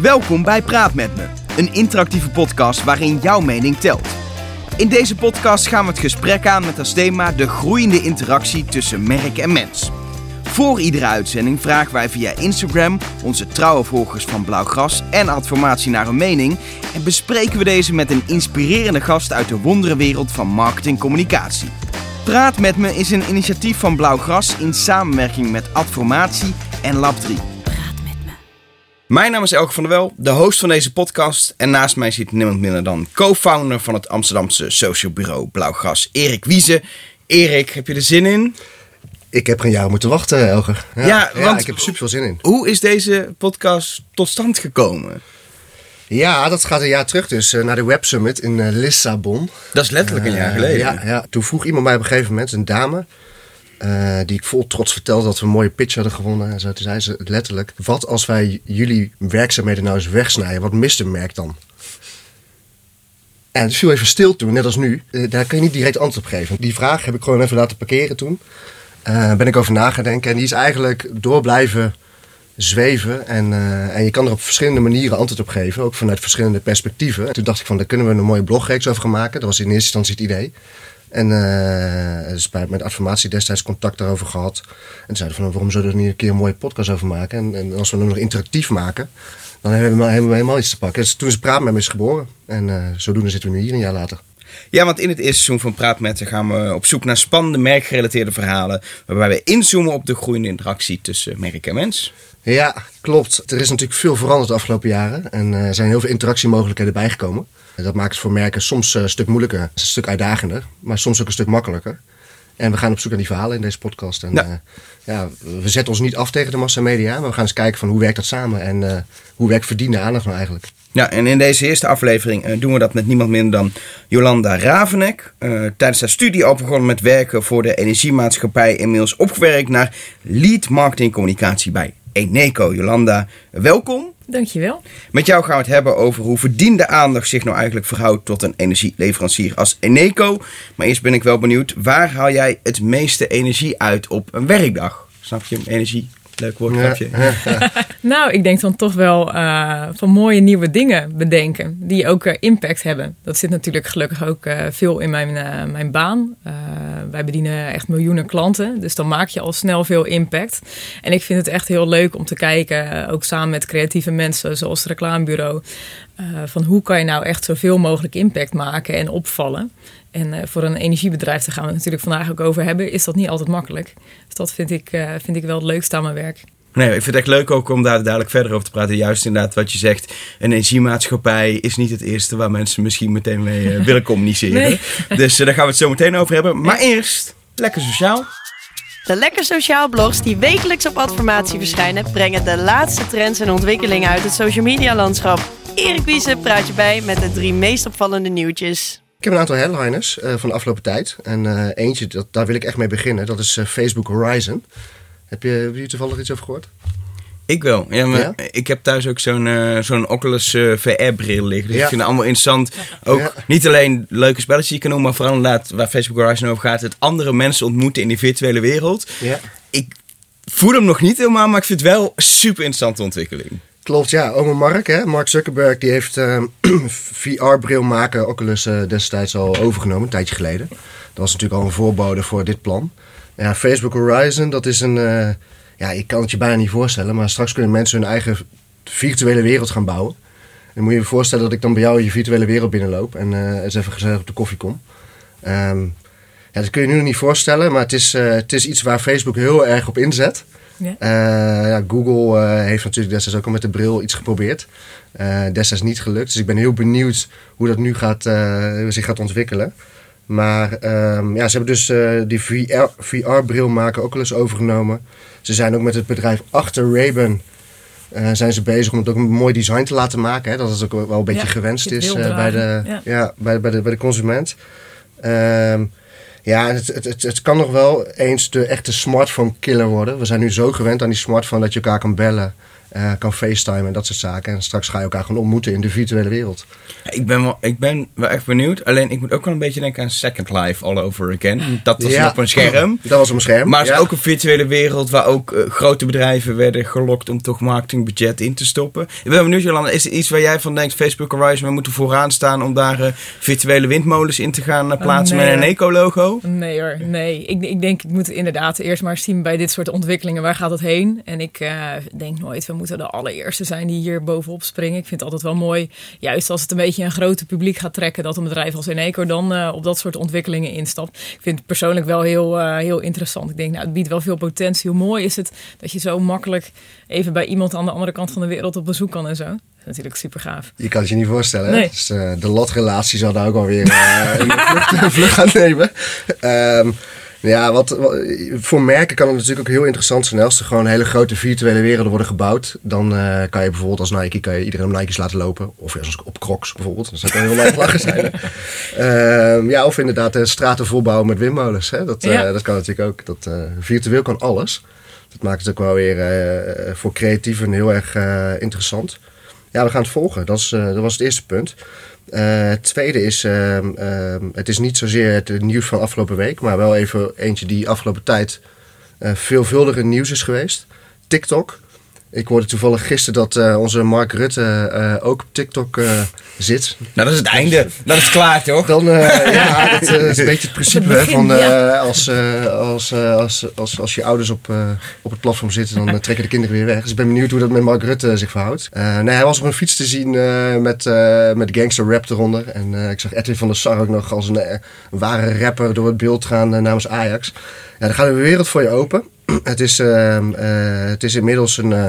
Welkom bij Praat met me, een interactieve podcast waarin jouw mening telt. In deze podcast gaan we het gesprek aan met als thema de groeiende interactie tussen merk en mens. Voor iedere uitzending vragen wij via Instagram onze trouwe volgers van Blauwgras en Adformatie naar hun mening en bespreken we deze met een inspirerende gast uit de wonderenwereld van marketingcommunicatie. Praat met me is een initiatief van Blauwgras in samenwerking met Adformatie en Lab 3. Mijn naam is Elke van der Wel, de host van deze podcast. En naast mij zit niemand minder dan co-founder van het Amsterdamse social bureau Blauwgras, Erik Wiese. Erik, heb je er zin in? Ik heb geen jaar moeten wachten, Elger. Ja, Ja, want- ik heb er super veel zin in. Hoe is deze podcast tot stand gekomen? Ja, dat gaat een jaar terug dus eh, naar de Web Summit in eh, Lissabon. Dat is letterlijk een jaar Eh, geleden. Ja, ja, toen vroeg iemand mij op een gegeven moment, een dame, eh, die ik vol trots vertelde dat we een mooie pitch hadden gewonnen. En zo, toen zei ze letterlijk, wat als wij jullie werkzaamheden nou eens wegsnijden? Wat mist een merk dan? En het viel even stil toen, net als nu. Eh, daar kan je niet direct antwoord op geven. Die vraag heb ik gewoon even laten parkeren toen. Eh ben ik over nagedenken. En die is eigenlijk door blijven zweven. En, en je kan er op verschillende manieren antwoord op geven. Ook vanuit verschillende perspectieven. En toen dacht ik van, daar kunnen we een mooie blogreeks over gaan maken. Dat was in eerste instantie het idee. En eh dus bij, met Adformatie destijds contact daarover gehad. En zeiden van, waarom zouden we er niet een keer een mooie podcast over maken? En, en als we hem nog interactief maken, dan hebben we, hebben we helemaal iets te pakken. Dus toen is Praat met me is geboren. En eh, zodoende zitten we nu hier een jaar later. Ja, want in het eerste seizoen van Praat met Ze gaan we op zoek naar spannende merkgerelateerde verhalen. Waarbij we inzoomen op de groeiende interactie tussen merk en mens. Ja, klopt. Er is natuurlijk veel veranderd de afgelopen jaren. En eh, er zijn heel veel interactiemogelijkheden bijgekomen. Dat maakt het voor merken soms eh, een stuk moeilijker, een stuk uitdagender, maar soms ook een stuk makkelijker. En we gaan op zoek naar die verhalen in deze podcast. En, Ja. ja. ja, we zetten ons niet af tegen de massamedia, maar we gaan eens kijken van hoe werkt dat samen en eh, hoe werkt verdiende aandacht nou eigenlijk. Ja, en in deze eerste aflevering eh, doen we dat met niemand minder dan Jolanda Ravenek. Eh, tijdens haar studie al begonnen met werken voor de energiemaatschappij. Inmiddels opgewerkt naar lead marketing communicatie bij Eneco. Jolanda, welkom. Dankjewel. Met jou gaan we het hebben over hoe verdiende aandacht zich nou eigenlijk verhoudt tot een energieleverancier als Eneco. Maar eerst ben ik wel benieuwd, waar haal jij het meeste energie uit op een werkdag? Snap je? Energie, leuk woord, snap je? Nou, ik denk dan toch wel eh, van mooie nieuwe dingen bedenken die ook eh, impact hebben. Dat zit natuurlijk gelukkig ook eh, veel in mijn, mijn baan. Eh, wij bedienen echt miljoenen klanten, dus dan maak je al snel veel impact. En ik vind het echt heel leuk om te kijken, ook samen met creatieve mensen zoals het reclamebureau, eh, van hoe kan je nou echt zoveel mogelijk impact maken en opvallen. En eh, voor een energiebedrijf, daar gaan we het natuurlijk vandaag ook over hebben, is dat niet altijd makkelijk. Dus dat vind ik, eh, vind ik wel het leukste aan mijn werk. Nee, ik vind het echt leuk ook om daar dadelijk verder over te praten. Juist inderdaad wat je zegt, een energiemaatschappij is niet het eerste waar mensen misschien meteen mee eh, willen communiceren. Nee. Dus daar gaan we het zo meteen over hebben. Maar eerst, lekker sociaal. De Lekker Sociaal blogs die wekelijks op Adformatie verschijnen, brengen de laatste trends en ontwikkelingen uit het social media landschap. Erik Wiese praat je bij met de drie meest opvallende nieuwtjes. Ik heb een aantal headliners eh, van de afgelopen tijd. En eh, eentje, dat, daar wil ik echt mee beginnen, dat is eh, Facebook Horizon. Heb je, heb je toevallig iets over gehoord? Ik wel. Ja, maar Ja? Ik heb thuis ook zo'n zo'n Oculus VR-bril liggen. Dus Ja. ik vind het allemaal interessant. Ook Ja. niet alleen leuke spelletjes die je kan doen, maar vooral inderdaad waar Facebook Horizon over gaat. Het andere mensen ontmoeten in die virtuele wereld. Ja. Ik voel hem nog niet helemaal, maar ik vind het wel een super interessante ontwikkeling. Klopt, ja. Oma Mark, hè, Mark Zuckerberg, die heeft eh, VR-bril maken Oculus eh, destijds al overgenomen, een tijdje geleden. Dat was natuurlijk al een voorbode voor dit plan. Ja, Facebook Horizon, dat is een... eh, ja, ik kan het je bijna niet voorstellen, maar straks kunnen mensen hun eigen virtuele wereld gaan bouwen. Dan moet je je voorstellen dat ik dan bij jou in je virtuele wereld binnenloop en eh, eens even gezellig op de koffie kom. Ehm, ja, dat kun je nu nog niet voorstellen, maar het is, het is iets waar Facebook heel erg op inzet. Ja. Eh, ja, Google eh, heeft natuurlijk destijds ook al met de bril iets geprobeerd. Eh, destijds niet gelukt. Dus ik ben heel benieuwd hoe dat nu gaat, zich gaat ontwikkelen. Maar ehm, ja, ze hebben dus die VR, VR-bril maken ook al eens overgenomen. Ze zijn ook met het bedrijf achter Ray-Ban eh, zijn ze bezig om het ook een mooi design te laten maken. Hè? Dat het ook wel een beetje Ja, gewenst is bij, de, ja. ja. bij, bij, de, bij de consument. Ehm, ja, het, het, het, het kan nog wel eens de echte smartphone killer worden. We zijn nu zo gewend aan die smartphone dat je elkaar kan bellen. Eh, kan facetimen en dat soort zaken. En straks ga je elkaar gewoon ontmoeten in de virtuele wereld. Ik ben, wel, ik ben wel echt benieuwd. Alleen ik moet ook wel een beetje denken aan Second Life all over again. Dat was Ja. op een scherm. Dat was op een scherm. Maar het is ja. ook een virtuele wereld waar ook eh, grote bedrijven werden gelokt om toch marketingbudget in te stoppen. Ik ben benieuwd, Jolanda, is er iets waar jij van denkt, Facebook Horizon, we moeten vooraan staan om daar eh, virtuele windmolens in te gaan plaatsen nee, met een eco-logo? Nee hoor, nee. Ik, ik denk, ik moet inderdaad eerst maar zien bij dit soort ontwikkelingen, waar gaat het heen? En ik eh, denk nooit, we moeten de allereerste zijn die hier bovenop springen. Ik vind het altijd wel mooi, juist als het een beetje een groter publiek gaat trekken, dat een bedrijf als Eneco dan eh, op dat soort ontwikkelingen instapt. Ik vind het persoonlijk wel heel, eh, heel interessant. Ik denk, nou, het biedt wel veel potentie. Hoe mooi is het dat je zo makkelijk even bij iemand aan de andere kant van de wereld op bezoek kan en zo. Natuurlijk super gaaf. Je kan het je niet voorstellen. Nee. Dus, eh, de latrelatie zal daar ook alweer een vlucht, een vlucht gaan nemen. Ehm, ja, wat, wat- voor merken kan het natuurlijk ook heel interessant zijn. Als er gewoon hele grote virtuele werelden worden gebouwd, dan eh, kan je bijvoorbeeld als Nike kan je iedereen op Nike's laten lopen. Of als op Crocs bijvoorbeeld. Dat zou ook heel leuk lachen zijn. Ehm, ja, of inderdaad de straten volbouwen met windmolens. Hè? Dat, eh, Ja. dat kan natuurlijk ook. Dat, eh, virtueel kan alles. Dat maakt het ook wel weer eh, voor creatieven heel erg eh, interessant. Ja, we gaan het volgen. Dat, is, eh, dat was het eerste punt. Eh, het tweede is, ehm, ehm, het is niet zozeer het nieuws van afgelopen week, maar wel even eentje die afgelopen tijd eh veelvuldig in nieuws is geweest. TikTok. Ik hoorde toevallig gisteren dat eh, onze Mark Rutte eh, ook op TikTok eh, zit. Nou, dat is het einde. Dat is klaar, toch? Dan, eh, ja, dat is een beetje het principe Het hè, begin, van eh, ja. als, eh, als, eh, als, als, als je ouders op, eh, op het platform zitten, dan trekken de kinderen weer weg. Dus ik ben benieuwd hoe dat met Mark Rutte zich verhoudt. Eh, nee, hij was op een fiets te zien eh, met, eh, met gangster rap eronder. En eh, ik zag Edwin van der Sar ook nog als een, een ware rapper door het beeld gaan namens Ajax. Ja, dan gaat de wereld voor je open. het, is, ehm, eh, het is inmiddels een, eh,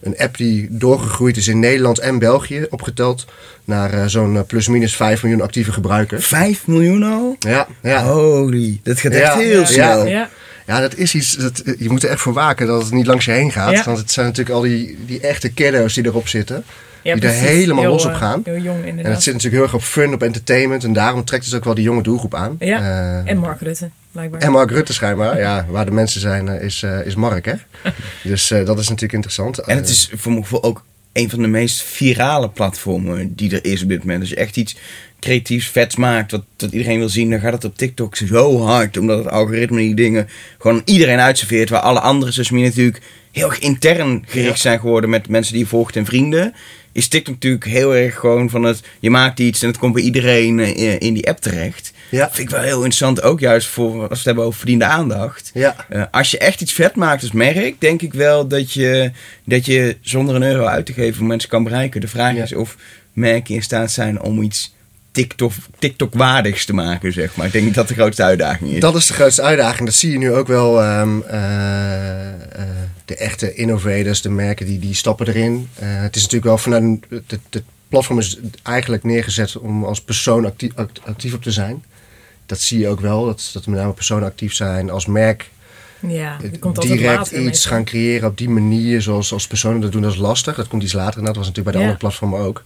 een app die doorgegroeid is in Nederland en België, opgeteld naar eh, zo'n plus-minus 5 miljoen actieve gebruikers. 5 miljoen al? Ja, ja. Holy, dat gaat echt Ja, heel ja. snel. Ja. Ja, dat is iets. Dat, je moet er echt voor waken dat het niet langs je heen gaat. Ja. Want het zijn natuurlijk al die, die echte kiddo's die erop zitten. Ja, Die er helemaal Heel, los op gaan. Heel jong En inderdaad. het zit natuurlijk heel erg op fun, op entertainment. En daarom trekt het ook wel die jonge doelgroep aan. Ja, en Mark Rutte, blijkbaar. en Mark Rutte schijnbaar. Ja, waar de mensen zijn eh, is, eh, is Mark, hè. Dus eh, dat is natuurlijk interessant. En het is voor mijn gevoel ook een van de meest virale platformen die er is op dit moment. Als je echt iets creatiefs, vets maakt, wat, wat iedereen wil zien, dan gaat het op TikTok zo hard. Omdat het algoritme die dingen gewoon iedereen uitserveert. Waar alle andere social media natuurlijk heel erg intern gericht Ja. zijn geworden met mensen die je volgt en vrienden. Is TikTok natuurlijk heel erg gewoon van het, je maakt iets en het komt bij iedereen in die app terecht. Ja. Vind ik wel heel interessant, ook juist voor, als we het hebben over verdiende aandacht. Ja. Eh, als je echt iets vet maakt als merk, denk ik wel dat je, dat je zonder een euro uit te geven mensen kan bereiken. De vraag Ja. is of merken in staat zijn om iets TikTok, TikTok-waardigs te maken, zeg maar. Ik denk dat dat de grootste uitdaging is. Dat is de grootste uitdaging. Dat zie je nu ook wel. ehm, eh, eh, de echte innovators, de merken, die, die stappen erin. Het is natuurlijk wel vanuit het, het platform is eigenlijk neergezet om als persoon actief, act- actief op te zijn. Dat zie je ook wel. Dat, dat met name personen actief zijn als merk. ja, die komt direct later iets meestal. gaan creëren op die manier, zoals als personen dat doen, dat is lastig. Dat komt iets later. en Dat was natuurlijk bij de Ja. andere platformen ook.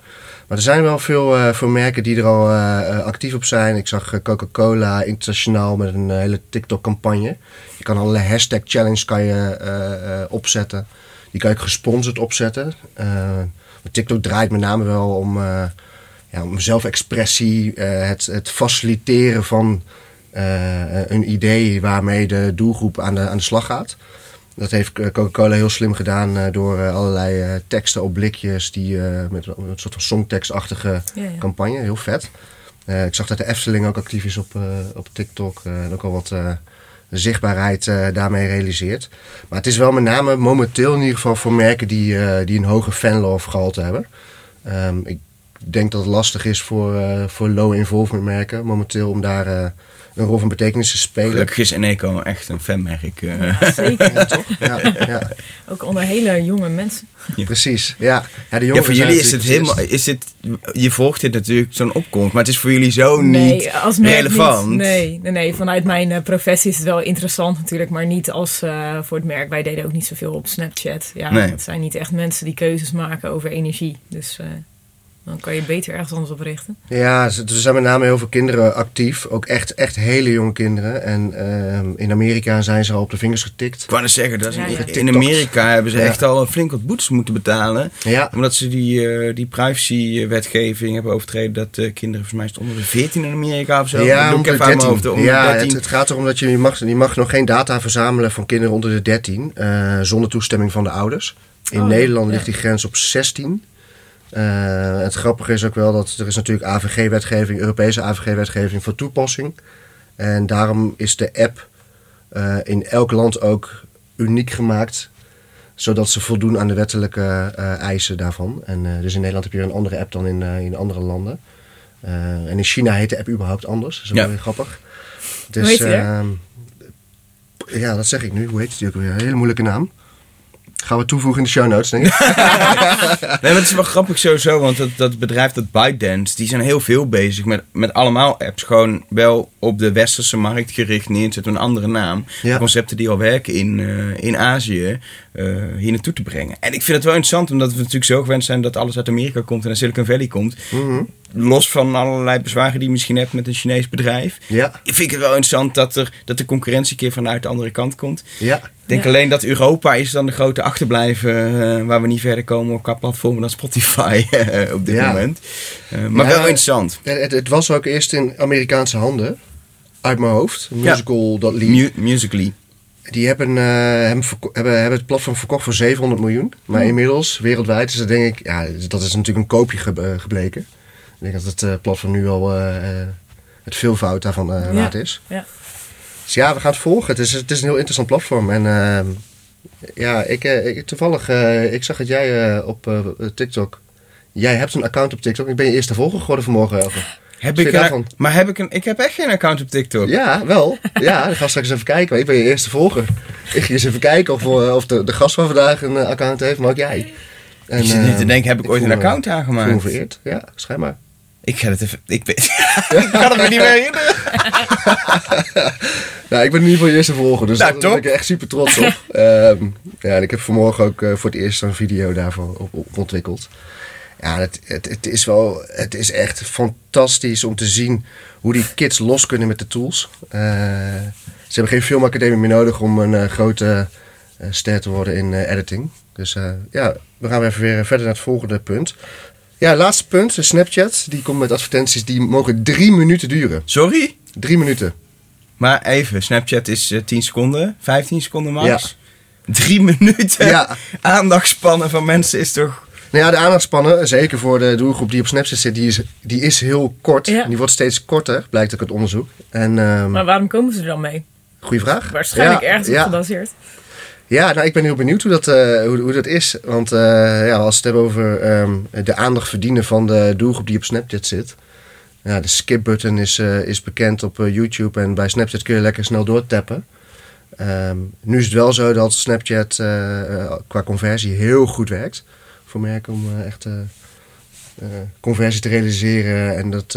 Maar er zijn wel veel, eh, veel merken die er al eh, eh, actief op zijn. Ik zag eh, Coca-Cola internationaal met een eh, hele TikTok-campagne. Je kan allerlei hashtag challenge kan je, eh, eh, opzetten. Die kan je ook gesponsord opzetten. Eh, maar TikTok draait met name wel om, eh, ja, om zelfexpressie, eh, het, het faciliteren van eh, een idee waarmee de doelgroep aan de, aan de slag gaat. Dat heeft Coca-Cola heel slim gedaan eh, door allerlei teksten op blikjes die met een soort van songtekstachtige Ja, ja. campagne, heel vet. Ik zag dat de Efteling ook actief is op, op TikTok en ook al wat zichtbaarheid daarmee realiseert. Maar het is wel met name momenteel in ieder geval voor merken die, die een hoge fanlove gehalte hebben. Ehm, ik denk dat het lastig is voor, eh, voor low involvement merken momenteel om daar eh, een rol van betekenis te spelen. Gelukkig is Eneco echt een fanmerk. eh. Ja, zeker. Ja, toch? Ja, ja, Ook onder hele jonge mensen. precies. Ja, ja, de Ja, jongeren voor jullie is het helemaal. Is het, je volgt dit natuurlijk zo'n opkomst, maar het is voor jullie zo Nee, niet als merk relevant. Niet. Nee, nee, nee, vanuit mijn professie is het wel interessant natuurlijk, maar niet als eh, voor het merk. Wij deden ook niet zoveel op Snapchat. Ja, Nee. het zijn niet echt mensen die keuzes maken over energie. Dus eh, Dan kan je beter ergens anders op richten. Ja, er zijn met name heel veel kinderen actief. Ook echt, echt hele jonge kinderen. En ehm, in Amerika zijn ze al op de vingers getikt. Ik wou net zeggen, dat is Ja, in, ja. in TikToks. Amerika hebben ze Ja. echt al flink wat boetes moeten betalen. Ja, Omdat ze die, eh, die privacy-wetgeving hebben overtreden. Dat eh, kinderen, volgens mij is het onder de 14 in Amerika of zo. ja, Dat doe ik onder de even uit mijn 13. hoofd, onder de ja 13. het, het gaat erom dat je, je, mag, je mag nog geen data verzamelen van kinderen onder de 13. eh, zonder toestemming van de ouders. In Oh, Nederland ja. ligt die grens op 16. Eh, het grappige is ook wel dat er is natuurlijk AVG-wetgeving, Europese AVG-wetgeving voor toepassing. En daarom is de app eh, in elk land ook uniek gemaakt. Zodat ze voldoen aan de wettelijke eh, eisen daarvan. En, eh, dus in Nederland heb je een andere app dan in, eh, in andere landen. Eh, en in China heet de app überhaupt anders. Dat is Ja. wel weer grappig. Dus, heet die, hè? ehm, ja, dat zeg ik nu. Hoe heet die ook weer? Een hele moeilijke naam. Gaan we toevoegen in de show notes, denk ik. Nee, maar het is wel grappig sowieso, want dat, dat bedrijf, dat ByteDance, die zijn heel veel bezig met, met allemaal apps. Gewoon wel op de westerse markt gericht neerzetten, een andere naam. Ja. Concepten die al werken in, eh, in Azië, eh, hier naartoe te brengen. En ik vind het wel interessant, omdat we natuurlijk zo gewend zijn dat alles uit Amerika komt en uit Silicon Valley komt. Mhm. Los van allerlei bezwaren die je misschien hebt met een Chinees bedrijf. Ja, Ik vind het wel interessant dat, er, dat de concurrentie een keer vanuit de andere kant komt. ja. Ik denk Ja. alleen dat Europa is dan de grote achterblijven eh, waar we niet verder komen op qua platformen dan Spotify eh, op dit Ja. moment. Eh, maar Ja. wel interessant. Het, het, was ook eerst in Amerikaanse handen. Uit mijn hoofd. Musical.ly. Mu- musically. Die hebben, eh, hebben, hebben, hebben het platform verkocht voor 700 miljoen. Maar inmiddels, wereldwijd, is dat denk ik... Ja, dat is natuurlijk een koopje ge- gebleken. Ik denk dat het eh, platform nu al eh, eh, het veelvoud daarvan eh Ja. waard is. Ja. Dus ja, we gaan het volgen. Het is, het is een heel interessant platform. En ehm, ja, ik, eh, ik, toevallig, eh, ik zag dat jij eh, op eh, TikTok... Jij hebt een account op TikTok. Ik ben je eerste volger geworden vanmorgen. Elke. Heb ik een, maar heb ik een, ik heb echt geen account op TikTok. Ja, wel. Ja, ik ga straks even kijken. Ik ben je eerste volger. Ik ga eens even kijken of, of de, de gast van vandaag een account heeft, maar ook jij. En, ik zit niet te denken, heb ik, ooit een account Ik me aangemaakt? vereerd. Ja, schijnbaar. Ik ga het even... Ik, weet, ik kan het me niet meer herinneren. Nou, ik ben in ieder geval je eerste volger, dus Nou, daar ben ik echt super trots op. Ehm, ja, en ik heb vanmorgen ook eh, voor het eerst een video daarvoor op, op ontwikkeld. Ja, het, het, het is wel, het is echt fantastisch om te zien hoe die kids los kunnen met de tools. Eh, ze hebben geen filmacademie meer nodig om een eh, grote ster te worden in editing. Dus ja, we gaan even weer verder naar het volgende punt. Ja, laatste punt, de Snapchat. Die komt met advertenties die mogen drie minuten duren. Sorry? Drie minuten. Maar even, Snapchat is eh, 10 seconden, 15 seconden max. Ja. Drie minuten Ja. aandachtspannen van mensen is toch... Nou ja, de aandachtspannen, zeker voor de doelgroep die op Snapchat zit, die is, die is heel kort. Ja. En Die wordt steeds korter, blijkt ook uit onderzoek. En, ehm Maar waarom komen ze er dan mee? goeie vraag. Waarschijnlijk ja, ergens op ja. gebaseerd. Ja, nou, ik ben heel benieuwd hoe dat, eh, hoe, hoe dat is. Want eh, ja, als we het hebben over ehm, de aandacht verdienen van de doelgroep die op Snapchat zit. De skip-button is, eh, is bekend op YouTube en bij Snapchat kun je lekker snel doortappen. Ehm, nu is het wel zo dat Snapchat qua conversie heel goed werkt voor merken om echt conversie te realiseren. En dat,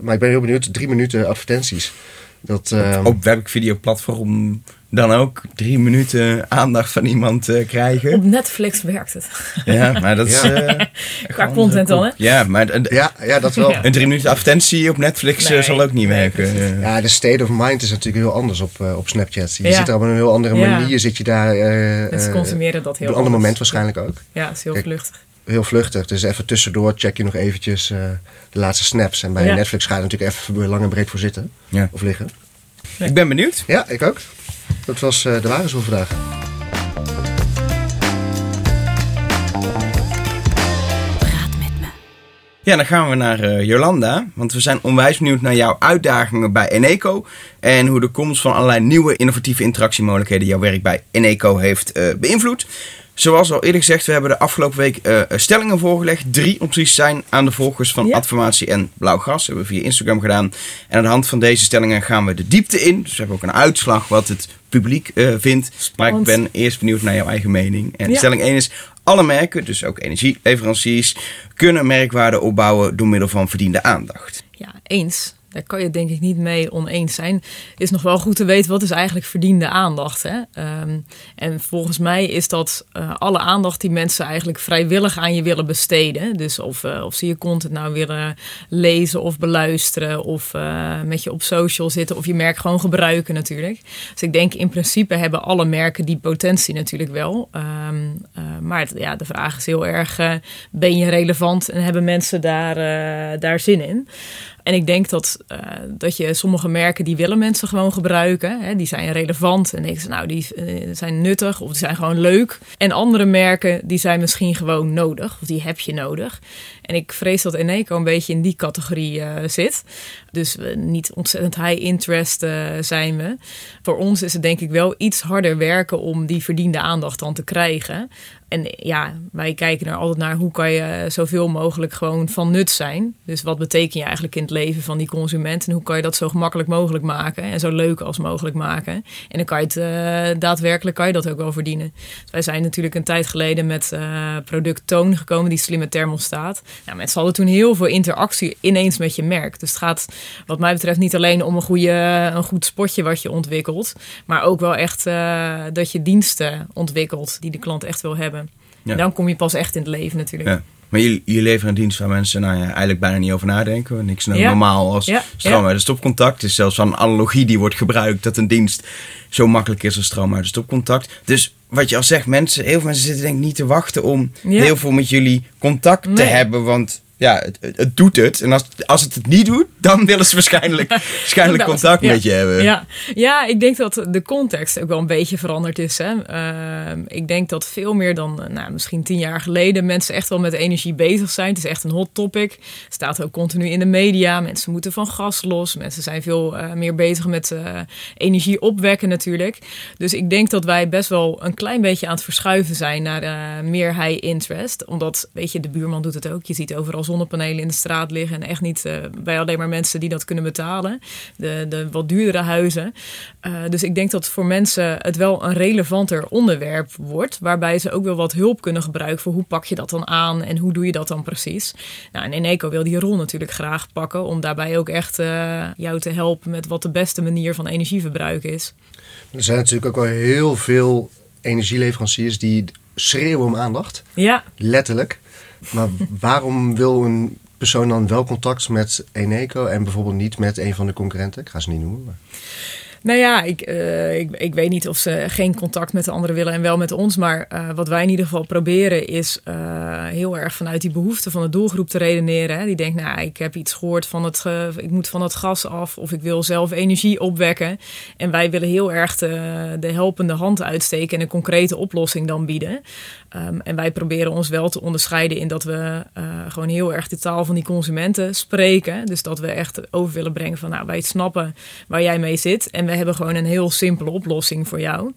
maar ik ben heel benieuwd, drie minuten advertenties. Dat, ehm, op webvideoplatform dan ook drie minuten aandacht van iemand te krijgen. Op Netflix werkt het. Ja, maar dat is... Ja. eh, Qua content dan, hè? Ja, maar een, ja, ja, dat wel. Ja. een drie minuten advertentie op Netflix eh, Nee. zal ook niet werken. Eh, Ja, de state of mind is natuurlijk heel anders op, eh, op Snapchat. Je Ja. zit er op een heel andere Ja. manier. Zit je daar eh, En ze eh, consumeren dat op heel een ander moment waarschijnlijk ook. Ja, het is heel Kijk, vluchtig. Heel vluchtig. Dus even tussendoor check je nog eventjes eh, de laatste snaps. En bij Ja. Netflix ga je natuurlijk even lang en breed voor zitten. Ja. Of liggen. Ik ben benieuwd. Ja, ik ook. Dat was eh, de waren voor vandaag. Praat met me. Ja, dan gaan we naar eh, Jolanda. Want we zijn onwijs benieuwd naar jouw uitdagingen bij Eneco. En hoe de komst van allerlei nieuwe innovatieve interactiemogelijkheden jouw werk bij Eneco heeft eh, beïnvloed. Zoals al eerder gezegd, we hebben de afgelopen week eh, stellingen voorgelegd. Drie opties zijn aan de volgers van Ja. Adformatie en Blauwgras. Dat hebben we via Instagram gedaan. En aan de hand van deze stellingen gaan we de diepte in. Dus we hebben ook een uitslag wat het publiek eh, vindt. Maar ik ben eerst benieuwd naar jouw eigen mening. En Ja. stelling 1 is... Alle merken, dus ook energieleveranciers, kunnen merkwaarde opbouwen door middel van verdiende aandacht. Ja, eens. Daar kan je denk ik niet mee oneens zijn. Is nog wel goed te weten wat is eigenlijk verdiende aandacht. Hè? Ehm, en volgens mij is dat uh, alle aandacht die mensen eigenlijk vrijwillig aan je willen besteden. Dus of, uh, of ze je content nou willen lezen of beluisteren of uh, met je op social zitten of je merk gewoon gebruiken natuurlijk. Dus ik denk in principe hebben alle merken die potentie natuurlijk wel. Um, maar ja, de vraag is heel erg, ben je relevant en hebben mensen daar, daar zin in? En ik denk dat, uh, dat je sommige merken die willen mensen gewoon gebruiken. Hè, die zijn relevant en denken ze nou die uh, zijn nuttig of die zijn gewoon leuk. En andere merken die zijn misschien gewoon nodig of die heb je nodig. En ik vrees dat Eneco een beetje in die categorie uh, zit. Dus niet ontzettend high interest zijn we. Voor ons is het denk ik wel iets harder werken om die verdiende aandacht dan te krijgen. En ja, wij kijken er altijd naar hoe kan je zoveel mogelijk gewoon van nut zijn. Dus wat betekent je eigenlijk in het leven van die consument en hoe kan je dat zo gemakkelijk mogelijk maken en zo leuk als mogelijk maken. En dan kan je het uh, daadwerkelijk kan je dat ook wel verdienen. Dus wij zijn natuurlijk een tijd geleden met uh, product Toon gekomen, die slimme thermostaat. Nou, mensen hadden toen heel veel interactie ineens met je merk. Dus het gaat wat mij betreft niet alleen om een, goede, een goed spotje wat je ontwikkelt, maar ook wel echt uh, dat je diensten ontwikkelt die de klant echt wil hebben. Ja. En dan kom je pas echt in het leven natuurlijk. Ja. Maar jullie, jullie leveren een dienst waar mensen nou ja, eigenlijk bijna niet over nadenken. Niks nou ja. normaal als ja. stroom uit de stopcontact. Het is zelfs van een analogie die wordt gebruikt dat een dienst zo makkelijk is als stroom uit de stopcontact. Dus wat je al zegt, mensen, heel veel mensen zitten denk ik niet te wachten om heel veel met jullie contact nee. te hebben. Want ja, het, het, doet het. En als, als het het niet doet, dan willen ze waarschijnlijk, waarschijnlijk contact ja. met je hebben. Ja. ja, ik denk dat de context ook wel een beetje veranderd is. Hè. Uh, ik denk dat veel meer dan nou, misschien tien jaar geleden mensen echt wel met energie bezig zijn. Het is echt een hot topic. Staat ook continu in de media. Mensen moeten van gas los. Mensen zijn veel uh, meer bezig met uh, energie opwekken natuurlijk. Dus ik denk dat wij best wel een klein beetje aan het verschuiven zijn naar meer high interest. Omdat, weet je, de buurman doet het ook. Je ziet overal zonnepanelen in de straat liggen. En echt niet uh, bij alleen maar mensen die dat kunnen betalen. De, de wat duurdere huizen. Uh, dus ik denk dat voor mensen het wel een relevanter onderwerp wordt. Waarbij ze ook wel wat hulp kunnen gebruiken voor hoe pak je dat dan aan en hoe doe je dat dan precies. Nou, en Eneco wil die rol natuurlijk graag pakken. Om daarbij ook echt uh, jou te helpen met wat de beste manier van energieverbruik is. Er zijn natuurlijk ook wel heel veel energieleveranciers die schreeuwen om aandacht. Ja. Letterlijk. Maar waarom wil een persoon dan wel contact met Eneco en bijvoorbeeld niet met een van de concurrenten? Ik ga ze niet noemen. Maar... Nou ja, ik, uh, ik, weet niet of ze geen contact met de anderen willen en wel met ons. Maar uh, wat wij in ieder geval proberen is uh, heel erg vanuit die behoeften van de doelgroep te redeneren. Hè. Die denkt, nou, ik heb iets gehoord van het, ik moet van het gas af of ik wil zelf energie opwekken. En wij willen heel erg de helpende hand uitsteken en een concrete oplossing dan bieden. Um, en wij proberen ons wel te onderscheiden in dat we gewoon heel erg de taal van die consumenten spreken. Dus dat we echt over willen brengen van, nou, wij snappen waar jij mee zit. En we hebben gewoon een heel simpele oplossing voor jou.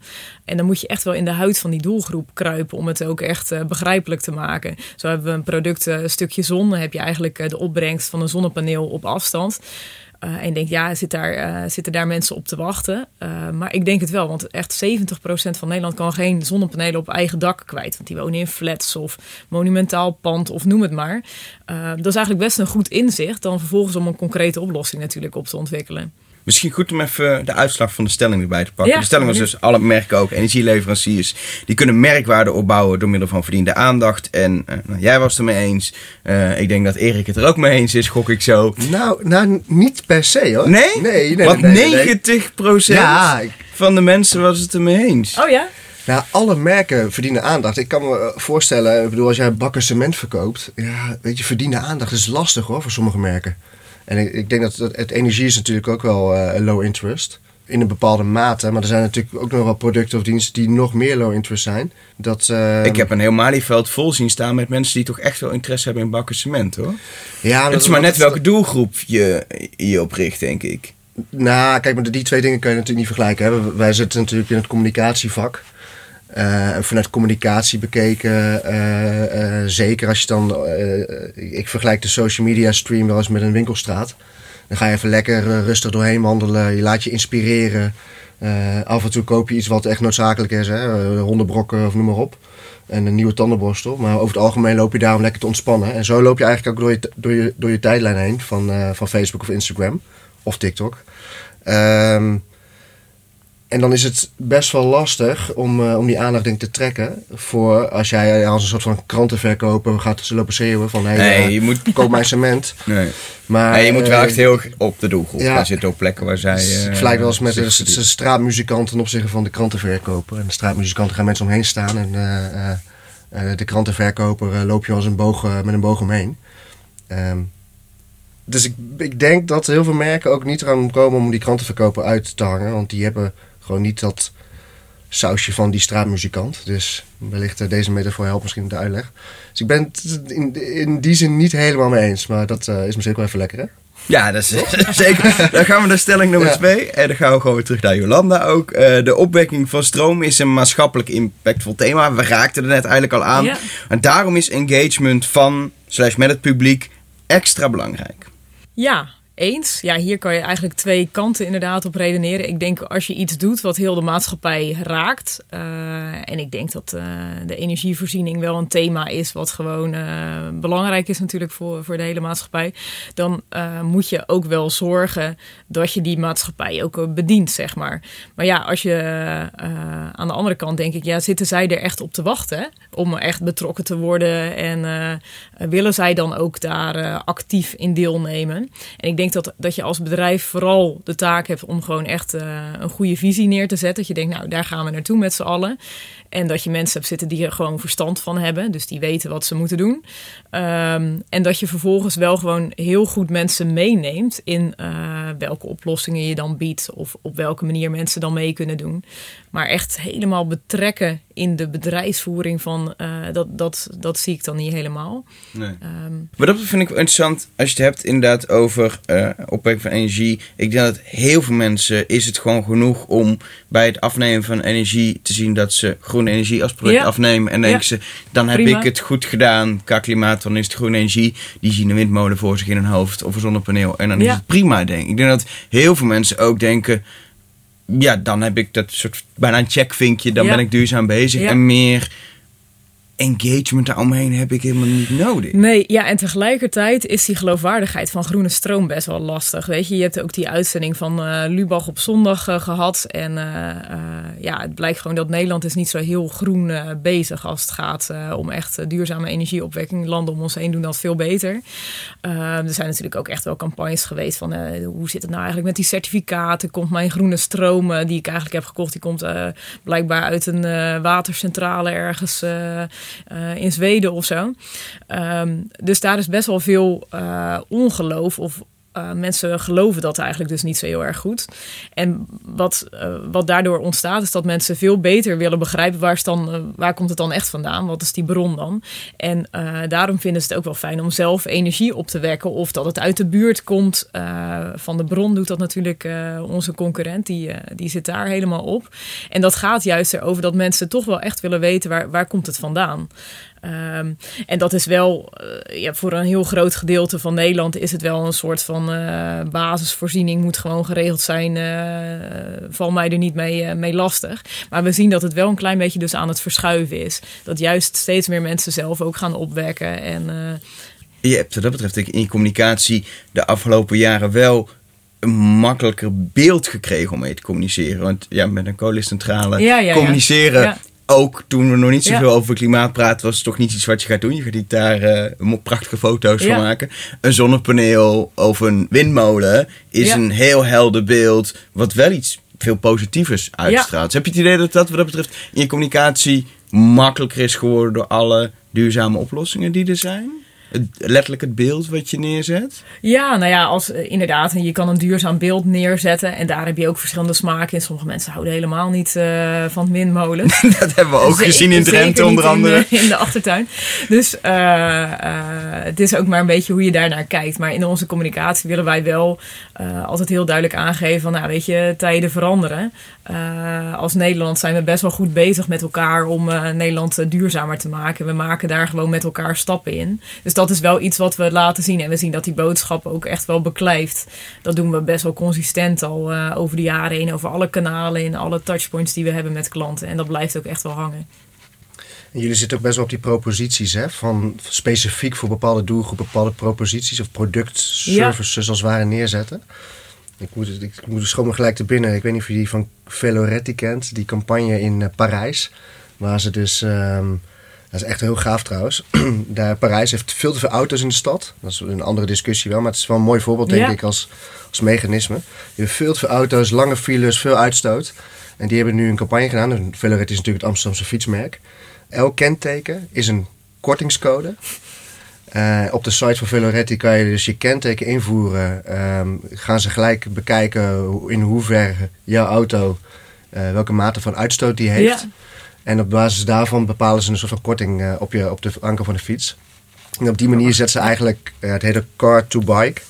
En dan moet je echt wel in de huid van die doelgroep kruipen om het ook echt uh, begrijpelijk te maken. Zo hebben we een product, een stukje zon. Dan heb je eigenlijk de opbrengst van een zonnepaneel op afstand. Uh, en je denkt, ja, zit daar, uh, zitten daar mensen op te wachten? Uh, maar ik denk het wel, want echt 70% van Nederland kan geen zonnepanelen op eigen dak kwijt. Want die wonen in flats of monumentaal pand of noem het maar. dat is eigenlijk best een goed inzicht dan vervolgens om een concrete oplossing natuurlijk op te ontwikkelen. Misschien goed om even de uitslag van de stelling erbij te pakken. Ja, de stelling was dus, alle merken ook, energieleveranciers, die kunnen merkwaarde opbouwen door middel van verdiende aandacht. En uh, nou, jij was het ermee eens. Uh, ik denk dat Erik het er ook mee eens is, gok ik zo. Nou, nou niet per se hoor. Nee? Nee, nee. Want nee, nee, 90 procent ja, ik... van de mensen was het ermee eens. Oh ja? Nou, alle merken verdienen aandacht. Ik kan me voorstellen, ik bedoel, als jij bakken cement verkoopt, ja, weet je, verdienen aandacht is lastig hoor voor sommige merken. En ik, ik, denk dat het, het, energie is natuurlijk ook wel uh, low interest. In een bepaalde mate. Maar er zijn natuurlijk ook nog wel producten of diensten die nog meer low interest zijn. Dat, uh, ik heb een heel Malieveld vol zien staan met mensen die toch echt wel interesse hebben in bakken cement hoor. Ja, het is maar net welke doelgroep je, je opricht, denk ik. Nou, kijk, maar die twee dingen kun je natuurlijk niet vergelijken. Hè. Wij zitten natuurlijk in het communicatievak. Uh, vanuit communicatie bekeken, uh, uh, zeker als je dan, ik vergelijk de social media stream wel eens met een winkelstraat. Dan ga je even lekker rustig doorheen wandelen, je laat je inspireren. af en toe koop je iets wat echt noodzakelijk is, hè? hondenbrokken of noem maar op. En een nieuwe tandenborstel. Maar over het algemeen loop je daar om lekker te ontspannen. En zo loop je eigenlijk ook door je, door je, door je tijdlijn heen van, van Facebook of Instagram. of TikTok. Ehm, en dan is het best wel lastig om, eh, om die aandacht denk te trekken. Voor als jij als een soort van krantenverkoper gaat ze lopen schreeuwen van... Hey, Nee, eh, je moet, koop mijn cement. nee. Maar, Nee, je moet wel eh, echt heel erg op de doelgroep. ja. Er zitten ook plekken waar zij... het wel eens met de, de straatmuzikant ten opzichte van de krantenverkoper. En de straatmuzikanten gaan mensen omheen staan. En de krantenverkoper loop je als een boog, met een boog omheen. Ehm, dus ik, ik denk dat heel veel merken ook niet eraan komen om die krantenverkoper uit te hangen. Want die hebben gewoon niet dat sausje van die straatmuzikant. Dus wellicht eh, deze metafoor helpt misschien in de uitleg. Dus ik ben het in, in die zin niet helemaal mee eens. Maar dat eh, is misschien wel even lekker hè? Ja, dat is zeker. Dan gaan we naar stelling nummer Ja. twee. En dan gaan we gewoon weer terug naar Jolanda ook. Eh, de opwekking van stroom is een maatschappelijk impactvol thema. We raakten er net eigenlijk al aan. Ja. En daarom is engagement van, slash met het publiek, extra belangrijk. Ja, eens. Ja, hier kan je eigenlijk twee kanten inderdaad op redeneren. Ik denk als je iets doet wat heel de maatschappij raakt. eh, en ik denk dat eh, de energievoorziening wel een thema is wat gewoon eh, belangrijk is natuurlijk voor, voor de hele maatschappij. Dan moet je ook wel zorgen dat je die maatschappij ook bedient, zeg maar. Maar ja, als je aan de andere kant denk ik, ja, zitten zij er echt op te wachten om echt betrokken te worden en willen zij dan ook daar actief in deelnemen? En ik denk dat, dat je als bedrijf vooral de taak hebt om gewoon echt eh, een goede visie neer te zetten. Dat je denkt, nou, daar gaan we naartoe met z'n allen. En dat je mensen hebt zitten die er gewoon verstand van hebben. Dus die weten wat ze moeten doen. Ehm, en dat je vervolgens wel gewoon heel goed mensen meeneemt in eh, welke oplossingen je dan biedt. Of op welke manier mensen dan mee kunnen doen. Maar echt helemaal betrekken in de bedrijfsvoering van eh, dat, dat, dat zie ik dan niet helemaal. Nee. Ehm, Maar dat vind ik wel interessant als je het hebt inderdaad over eh opwekking van energie. Ik denk dat heel veel mensen is het gewoon genoeg om bij het afnemen van energie te zien dat ze groene energie als product Ja. afnemen. En denken ze, dan heb Prima. ik het goed gedaan qua klimaat, dan is het groene energie. Die zien een windmolen voor zich in hun hoofd of een zonnepaneel. En dan is het prima, denk ik. Ik denk dat heel veel mensen ook denken, ja, dan heb ik dat soort bijna een checkvinkje, dan Ja. ben ik duurzaam bezig. Ja. En meer engagement daaromheen heb ik helemaal niet nodig. Nee, ja, en tegelijkertijd is die geloofwaardigheid van groene stroom best wel lastig. Weet je, je hebt ook die uitzending van eh, Lubach op zondag eh, gehad. En eh, ja, het blijkt gewoon dat Nederland is niet zo heel groen bezig als het gaat om echt duurzame energieopwekking. Landen om ons heen doen dat veel beter. Eh, er zijn natuurlijk ook echt wel campagnes geweest van hoe zit het nou eigenlijk met die certificaten? Komt mijn groene stroom die ik eigenlijk heb gekocht, die komt blijkbaar uit een watercentrale ergens eh, in Zweden of zo. Ehm, dus daar is best wel veel eh, ongeloof of eh, mensen geloven dat eigenlijk dus niet zo heel erg goed. En wat, eh, wat daardoor ontstaat is dat mensen veel beter willen begrijpen waar, dan, eh, waar komt het dan echt vandaan? Wat is die bron dan? En daarom vinden ze het ook wel fijn om zelf energie op te wekken of dat het uit de buurt komt. Van de bron doet dat natuurlijk onze concurrent, die, die zit daar helemaal op. En dat gaat juist erover dat mensen toch wel echt willen weten waar, waar komt het vandaan. Ehm, en dat is wel, eh, ja, voor een heel groot gedeelte van Nederland is het wel een soort van eh, basisvoorziening, moet gewoon geregeld zijn. eh val mij er niet mee, mee lastig. Maar we zien dat het wel een klein beetje dus aan het verschuiven is. Dat juist steeds meer mensen zelf ook gaan opwekken. En je hebt wat dat betreft in je communicatie de afgelopen jaren wel een makkelijker beeld gekregen om mee te communiceren. Want ja, met een kolencentrale Ja, ja, ja. communiceren, Ja. Ook toen we nog niet zoveel Ja. over klimaat praten, was het toch niet iets wat je gaat doen. Je gaat niet daar eh, prachtige foto's Ja. van maken. Een zonnepaneel of een windmolen is Ja. een heel helder beeld, wat wel iets veel positievers uitstraalt. Dus heb je het idee dat dat wat dat betreft in je communicatie makkelijker is geworden door alle duurzame oplossingen die er zijn? Het- letterlijk het beeld wat je neerzet? Ja, nou ja, als, eh, inderdaad. Je kan een duurzaam beeld neerzetten. En daar heb je ook verschillende smaken in. Sommige mensen houden helemaal niet eh, van windmolens. Dat hebben we ook gezien in Drenthe onder andere. In de, in de achtertuin. Dus eh, eh, het is ook maar een beetje hoe je daarnaar kijkt. Maar in onze communicatie willen wij wel eh, altijd heel duidelijk aangeven van, nou weet je, tijden veranderen. Eh, als Nederland zijn we best wel goed bezig met elkaar om eh, Nederland eh, duurzamer te maken. We maken daar gewoon met elkaar stappen in. Dus dat is wel iets wat we laten zien. En we zien dat die boodschap ook echt wel beklijft. Dat doen we best wel consistent al eh, over de jaren heen. Over alle kanalen en alle touchpoints die we hebben met klanten. En dat blijft ook echt wel hangen. En jullie zitten ook best wel op die proposities, hè? Van specifiek voor bepaalde doelgroepen bepaalde proposities of product, Ja. services als het ware neerzetten. Ik moet, ik moet schoon me gelijk te binnen. Ik weet niet of je die van Veloretti kent. Die campagne in uh, Parijs. Waar ze dus... Um, dat is echt heel gaaf trouwens. Daar, Parijs heeft veel te veel auto's in de stad. Dat is een andere discussie wel. Maar het is wel een mooi voorbeeld denk ja. ik als, als mechanisme. Je hebt veel te veel auto's, lange files, veel uitstoot. En die hebben nu een campagne gedaan. Veloretti is natuurlijk het Amsterdamse fietsmerk. Elk kenteken is een kortingscode. Uh, op de site van Veloretti kan je dus je kenteken invoeren. Um, gaan ze gelijk bekijken in hoeverre jouw auto, uh, welke mate van uitstoot die heeft. Ja. En op basis daarvan bepalen ze een soort van korting uh, op, je, op de anker van de fiets. En op die manier zetten ze eigenlijk het hele car to bike.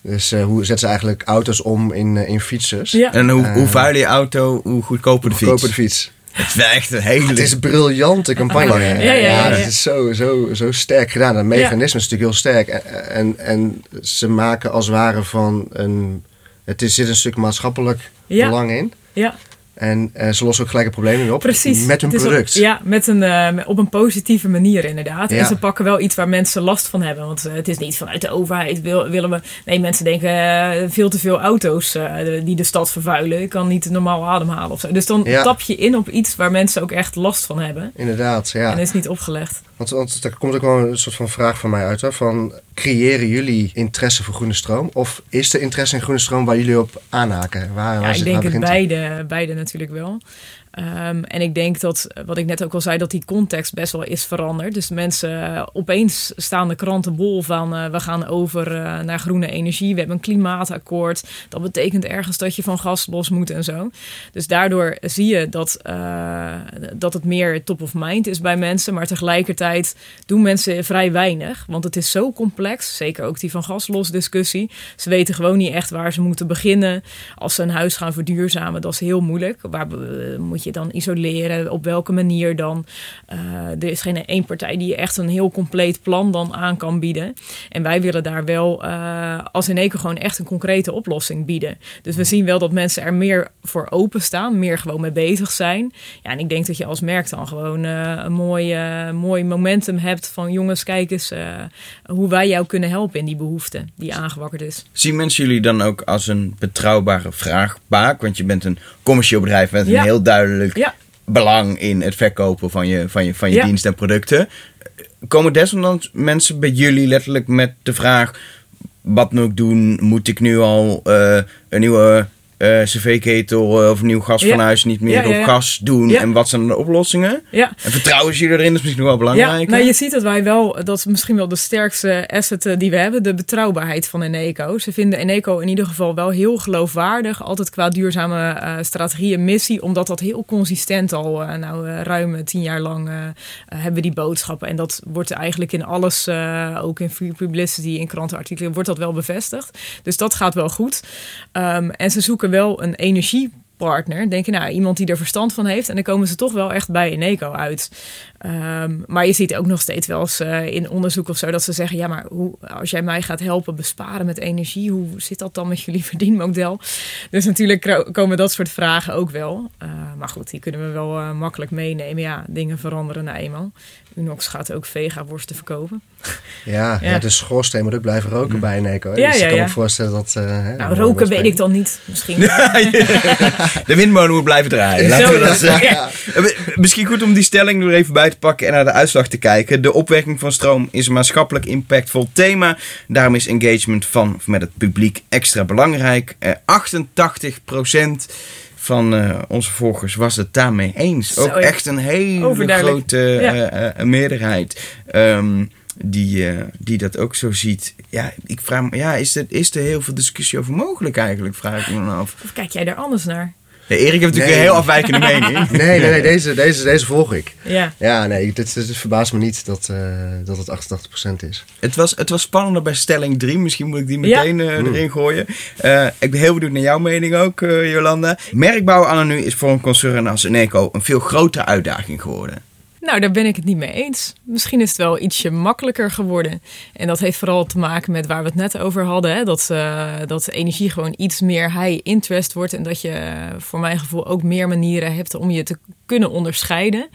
Dus hoe zetten ze eigenlijk auto's om in, in fietsers. Ja. En hoe, hoe vuiler je auto, hoe goedkoper de fiets. Goedkoper de fiets. Het is echt een hele... Het is een briljante campagne. Ja, ja, ja, het is zo, zo, zo sterk gedaan. Het mechanisme is natuurlijk heel sterk. En, en, en, ze maken als het ware van een... Het is, zit een stuk maatschappelijk Ja. belang in. Ja, En eh, ze lossen ook gelijk het probleem op. precies. Met hun is op- product. ja, met een, eh, op een positieve manier inderdaad. Ja. En ze pakken wel iets waar mensen last van hebben. Want eh, het is niet vanuit de overheid wil, willen we... Nee, mensen denken veel te veel auto's die de stad vervuilen. Ik kan niet normaal ademhalen of zo. Dus dan Ja. tap je in op iets waar mensen ook echt last van hebben. Inderdaad, ja. En dat is niet opgelegd. Want, want er komt ook wel een soort van vraag van mij uit. Hè, van, creëren jullie interesse voor groene stroom? Of is er interesse in groene stroom waar jullie op aanhaken? Waar, Ja, waar ik zit- denk het beide, beide natuurlijk wel. Ehm, en ik denk dat, wat ik net ook al zei, dat die context best wel is veranderd. Dus mensen, eh, opeens staan de kranten bol van eh, we gaan over eh, naar groene energie. We hebben een klimaatakkoord. Dat betekent ergens dat je van gas los moet en zo. Dus daardoor zie je dat, eh, dat het meer top of mind is bij mensen. Maar tegelijkertijd doen mensen vrij weinig. Want het is zo complex. Zeker ook die van gas los discussie. Ze weten gewoon niet echt waar ze moeten beginnen. Als ze een huis gaan verduurzamen, dat is heel moeilijk. Waar eh, moet dan isoleren? Op welke manier dan? Eh, er is geen één partij die je echt een heel compleet plan dan aan kan bieden. En wij willen daar wel eh, als in Eco gewoon echt een concrete oplossing bieden. Dus we zien wel dat mensen er meer voor openstaan, meer gewoon mee bezig zijn. Ja, en ik denk dat je als merk dan gewoon eh, een mooi, mooi momentum hebt van jongens, kijk eens hoe wij jou kunnen helpen in die behoefte die aangewakkerd is. Zien mensen jullie dan ook als een betrouwbare vraagbaak? Want je bent een commercieel bedrijf met Ja. een heel duidelijk Ja. belang in het verkopen van je, van je, van je Ja. diensten en producten. Komen desondanks mensen bij jullie letterlijk met de vraag: wat moet ik doen? Moet ik nu al eh, een nieuwe eh, cv-ketel eh, of nieuw gasfornuis niet meer Ja, ja, ja. op gas doen? En wat zijn de oplossingen? Ja, En vertrouwen jullie erin? Is misschien nog wel belangrijk. Ja, nou, je ziet dat wij wel, dat is misschien wel de sterkste asset eh, die we hebben, de betrouwbaarheid van Eneco. Ze vinden Eneco in ieder geval wel heel geloofwaardig, altijd qua duurzame eh, strategie en missie, omdat dat heel consistent al, eh, nou ruim tien jaar lang hebben we die boodschappen. En dat wordt eigenlijk in alles, ook in free publicity, in krantenartikelen, wordt dat wel bevestigd. Dus dat gaat wel goed. Ehm, en ze zoeken wel een energiepartner. Denk je, nou, iemand die er verstand van heeft. En dan komen ze toch wel echt bij Eneco uit. Ehm, maar je ziet ook nog steeds wel eens eh, in onderzoek of zo dat ze zeggen: ja, maar hoe, als jij mij gaat helpen besparen met energie, hoe zit dat dan met jullie verdienmodel? Dus natuurlijk komen dat soort vragen ook wel. Eh, maar goed, die kunnen we wel eh, makkelijk meenemen. Ja, dingen veranderen nou eenmaal. Unox gaat ook vega-worsten verkopen. Ja, ja. Ja. de schoorsteen moet ook blijven roken bij een eco. hè. Ja, dus ja, ik kan me voorstellen dat... eh, hè, Nou, roken weet ik dan niet. Misschien. De windmolen moet blijven draaien. Laten we Zo, dat zeggen. ja. Misschien goed om die stelling er even bij te pakken en naar de uitslag te kijken. De opwekking van stroom is een maatschappelijk impactvol thema. Daarom is engagement van met het publiek extra belangrijk. Eh, 88% van eh, onze volgers was het daarmee eens. Ook echt een hele grote Ja. eh, meerderheid. ehm, die, die dat ook zo ziet. Ja, ik vraag me, ja, is er, is er heel veel discussie over mogelijk eigenlijk? Vraag ik me dan af. Of kijk jij daar anders naar? Erik heeft natuurlijk Nee. een heel afwijkende mening. Nee, nee, nee deze, deze, deze volg ik. Ja. Ja, nee, dit, dit verbaast me niet dat, eh, dat het 88% is. Het was, het was spannender bij stelling 3. Misschien moet ik die Ja. meteen eh, erin gooien. Eh, ik ben heel benieuwd naar jouw mening ook, eh, Jolanda. Merkbouw anno nu is voor een concern als Eneco een veel grotere uitdaging geworden. Nou, daar ben ik het niet mee eens. Misschien is het wel ietsje makkelijker geworden. En dat heeft vooral te maken met waar we het net over hadden. Hè? Dat, eh, dat energie gewoon iets meer high interest wordt. En dat je eh, voor mijn gevoel ook meer manieren hebt om je te kunnen onderscheiden.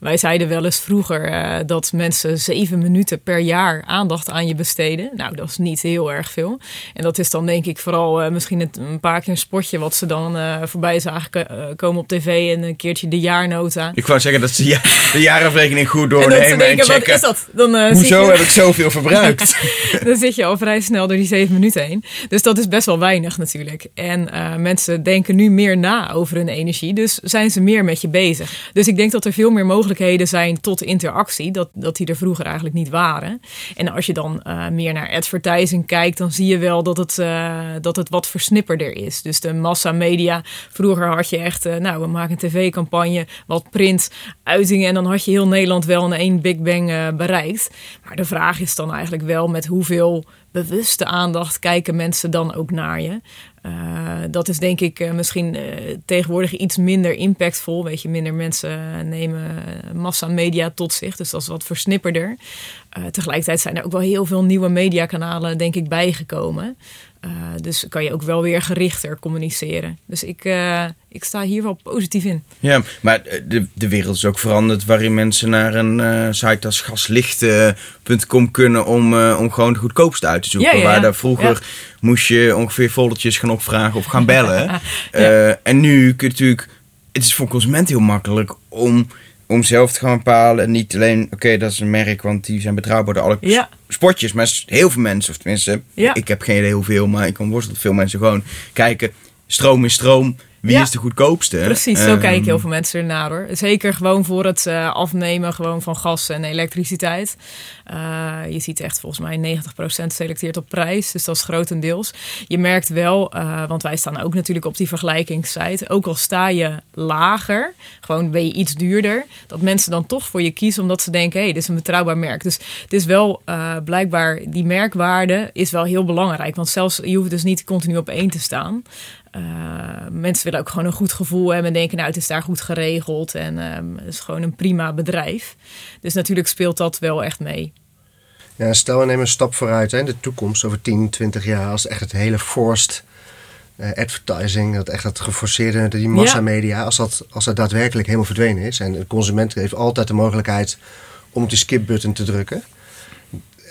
Wij zeiden wel eens vroeger eh, dat mensen zeven minuten per jaar aandacht aan je besteden. Nou, dat is niet heel erg veel. En dat is dan denk ik vooral uh, misschien het, een paar keer een spotje wat ze dan uh, voorbij zagen komen op tv en een keertje de jaarnota. Ik wou zeggen dat ze ja, de jaarrekening goed doornemen en, denken, en checken. Wat is dat? Dan, Hoezo je... heb ik zoveel verbruikt? dan zit je al vrij snel door die zeven minuten heen. Dus dat is best wel weinig natuurlijk. En mensen denken nu meer na over hun energie. Dus zijn ze meer met je bezig. Dus ik denk dat er veel meer mogelijkheden zijn tot interactie. Dat, dat die er vroeger eigenlijk niet waren. En als je dan uh, meer naar advertising kijkt, dan zie je wel dat het, uh, dat het wat versnipperder is. Dus de massamedia. Vroeger had je echt, uh, nou, we maken een tv-campagne, wat print, uitingen. En dan had je heel Nederland wel in één Big Bang bereikt. Maar de vraag is dan eigenlijk wel met hoeveel bewuste aandacht kijken mensen dan ook naar je. Uh, dat is denk ik uh, misschien uh, tegenwoordig iets minder impactvol. Weet je, minder mensen nemen massa media tot zich. Dus dat is wat versnipperder. tegelijkertijd zijn er ook wel heel veel nieuwe mediakanalen, denk ik, bijgekomen. Uh, dus kan je ook wel weer gerichter communiceren. Dus ik, uh, ik sta hier wel positief in. Ja, maar de, de wereld is ook veranderd waarin mensen naar een uh, site als gaslicht.com kunnen om, om gewoon de goedkoopste uit te zoeken. Ja, ja, ja. Waar daar vroeger moest je ongeveer foldertjes gaan opvragen of gaan bellen. en nu kun je natuurlijk, het is voor consument heel makkelijk om om zelf te gaan bepalen. En niet alleen, oké, dat is een merk, want die zijn betrouwbaar door alle ja. sportjes. Maar heel veel mensen, of tenminste, ja. ik heb geen idee hoeveel, maar ik kan worstelen dat veel mensen gewoon kijken. Stroom is stroom. Wie Ja. is de goedkoopste? Precies, zo Ehm, kijken heel veel mensen ernaar hoor. Zeker gewoon voor het eh, afnemen gewoon van gas en elektriciteit. Eh, je ziet echt volgens mij 90% selecteert op prijs, dus dat is grotendeels. Je merkt wel, eh, want wij staan ook natuurlijk op die vergelijkingssite, ook al sta je lager, gewoon ben je iets duurder, dat mensen dan toch voor je kiezen omdat ze denken, hé, hey, dit is een betrouwbaar merk. Dus het is wel blijkbaar, die merkwaarde is wel heel belangrijk, want zelfs je hoeft dus niet continu op één te staan. Uh, mensen willen ook gewoon een goed gevoel hebben en denken, nou, het is daar goed geregeld en um, het is gewoon een prima bedrijf. Dus natuurlijk speelt dat wel echt mee. Ja, stel we nemen een stap vooruit hè, in de toekomst, over 10, 20 jaar, als echt het hele forced uh, advertising, dat echt het geforceerde, die massamedia, als dat, als dat daadwerkelijk helemaal verdwenen is. En de consument heeft altijd de mogelijkheid om op die skip-button te drukken.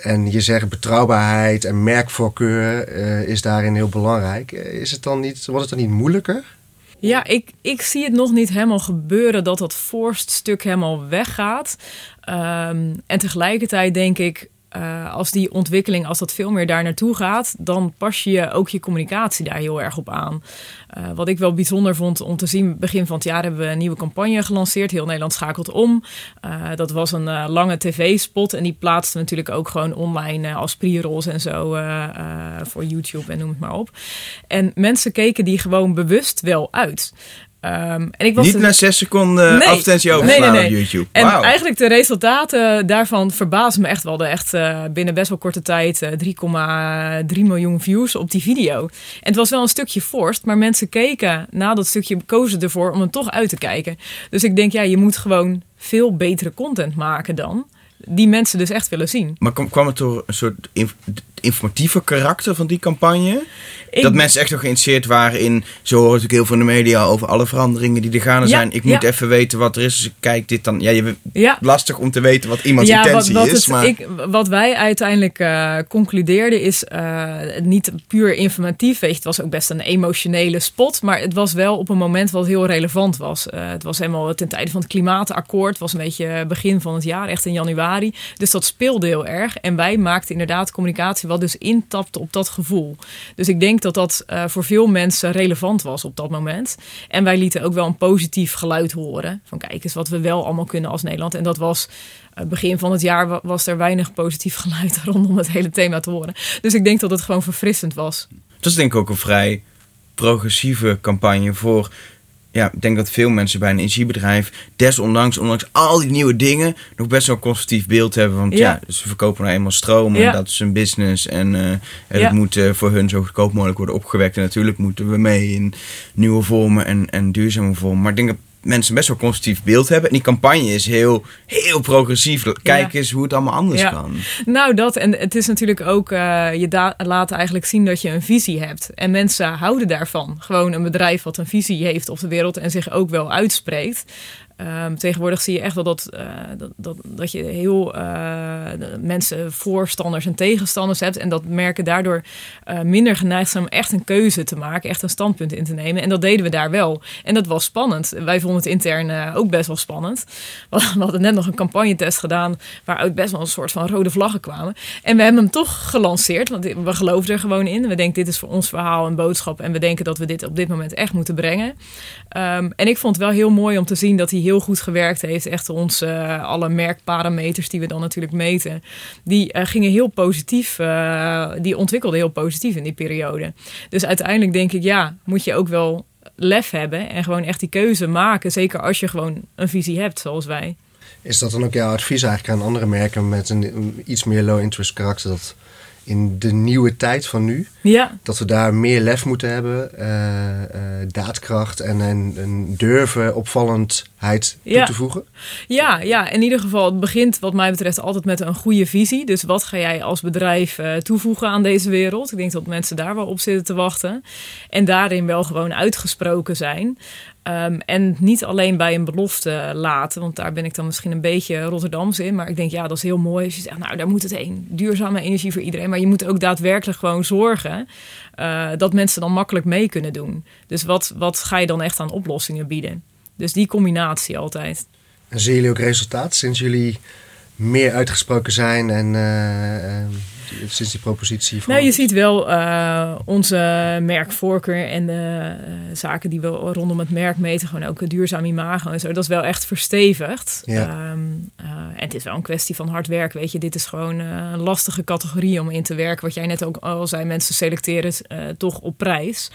En je zegt betrouwbaarheid en merkvoorkeur uh, is daarin heel belangrijk. Is het dan niet, wordt het dan niet moeilijker? Ja, ik, ik zie het nog niet helemaal gebeuren dat dat forced stuk helemaal weggaat. Um, en tegelijkertijd denk ik, uh, als die ontwikkeling, als dat veel meer daar naartoe gaat, dan pas je ook je communicatie daar heel erg op aan. Uh, wat ik wel bijzonder vond om te zien, begin van het jaar hebben we een nieuwe campagne gelanceerd. Heel Nederland schakelt om. Uh, dat was een lange tv-spot en die plaatsten natuurlijk ook gewoon online als pre-rolls en zo voor YouTube en noem het maar op. En mensen keken die gewoon bewust wel uit. Um, en ik was Niet na zes seconden nee, advertentie overslaan nee, nee. op YouTube. En eigenlijk de resultaten daarvan verbazen me echt wel. De echt uh, binnen best wel korte tijd uh, 3,3 miljoen views op die video. En het was wel een stukje forced, maar mensen keken na dat stukje, kozen ervoor om hem toch uit te kijken. Dus ik denk, ja, je moet gewoon veel betere content maken dan. Die mensen dus echt willen zien. Maar kwam, kwam het door een soort informatieve karakter van die campagne? Ik- dat mensen echt nog geïnteresseerd waren in... Zo horen natuurlijk heel veel in de media over alle veranderingen die er gaande Ja, zijn. Ik moet ja. even weten wat er is. Dus ik kijk dit dan... Ja, je, Ja. lastig om te weten wat iemands wat, intentie wat, is. het, maar ik, wat wij uiteindelijk eh, concludeerden is uh, niet puur informatief. Weet je, het was ook best een emotionele spot. Maar het was wel op een moment wat heel relevant was. Uh, het was helemaal ten tijde van het klimaatakkoord. Het was een beetje begin van het jaar, echt in januari. Dus dat speelde heel erg. En wij maakten inderdaad communicatie wat dus intapte op dat gevoel. Dus ik denk dat dat uh, voor veel mensen relevant was op dat moment. En wij lieten ook wel een positief geluid horen. Van kijk eens wat we wel allemaal kunnen als Nederland. En dat was uh, begin van het jaar wa- was er weinig positief geluid rondom het hele thema te horen. Dus ik denk dat het gewoon verfrissend was. het is denk ik ook een vrij progressieve campagne voor... Ja, ik denk dat veel mensen bij een energiebedrijf desondanks, ondanks al die nieuwe dingen, nog best wel een conservatief beeld hebben. Want ja, Ja. ze verkopen nou eenmaal stroom en Ja. dat is een business. En, uh, Ja. het moet uh, voor hun zo goedkoop mogelijk worden opgewekt. En natuurlijk moeten we mee in nieuwe vormen en, en duurzame vormen. Maar ik denk dat mensen best wel een conservatief beeld hebben. En die campagne is heel, heel progressief. Kijk Ja. eens hoe het allemaal anders Ja. kan. Nou, dat. En het is natuurlijk ook, uh, je laat eigenlijk zien dat je een visie hebt. En mensen houden daarvan. Gewoon een bedrijf wat een visie heeft op de wereld en zich ook wel uitspreekt. Ehm, tegenwoordig zie je echt dat, uh, dat, dat, dat, je heel uh, mensen voorstanders en tegenstanders hebt. En dat merken daardoor uh, minder geneigd zijn om echt een keuze te maken, echt een standpunt in te nemen. En dat deden we daar wel. En dat was spannend. Wij vonden het intern ook best wel spannend. We hadden net nog een campagnetest gedaan waaruit best wel een soort van rode vlaggen kwamen. En we hebben hem toch gelanceerd, want we geloven er gewoon in. We denken dit is voor ons verhaal een boodschap en we denken dat we dit op dit moment echt moeten brengen. Um, en ik vond het wel heel mooi om te zien dat hij heel goed gewerkt heeft. Echt onze uh, alle merkparameters die we dan natuurlijk meten, die uh, gingen heel positief. Uh, die ontwikkelden heel positief in die periode. Dus uiteindelijk denk ik, ja, moet je ook wel lef hebben en gewoon echt die keuze maken. Zeker als je gewoon een visie hebt, zoals wij. Is dat dan ook jouw advies eigenlijk aan andere merken met een, iets meer low interest karakter? Dat in de nieuwe tijd van nu. Ja. Dat we daar meer lef moeten hebben, uh, uh, daadkracht en een, durven opvallendheid toe te voegen. Ja, ja, in ieder geval, het begint wat mij betreft altijd met een goede visie. Dus wat ga jij als bedrijf uh, toevoegen aan deze wereld? Ik denk dat mensen daar wel op zitten te wachten. En daarin wel gewoon uitgesproken zijn. Um, en niet alleen bij een belofte laten, want daar ben ik dan misschien een beetje Rotterdams in. Maar ik denk, ja, dat is heel mooi als je zegt, nou, daar moet het heen. Duurzame energie voor iedereen. Maar je moet ook daadwerkelijk gewoon zorgen uh, dat mensen dan makkelijk mee kunnen doen. Dus wat, wat ga je dan echt aan oplossingen bieden? Dus die combinatie altijd. En zien jullie ook resultaat sinds jullie meer uitgesproken zijn en uh, sinds die propositie? Nou, je ziet wel uh, onze merkvoorkeur en de uh, zaken die we rondom het merk meten, gewoon ook duurzaam imago en zo. Dat is wel echt verstevigd. Ja. Um, en het is wel een kwestie van hard werk, weet je. Dit is gewoon een lastige categorie om in te werken. Wat jij net ook al zei, mensen selecteren toch op prijs.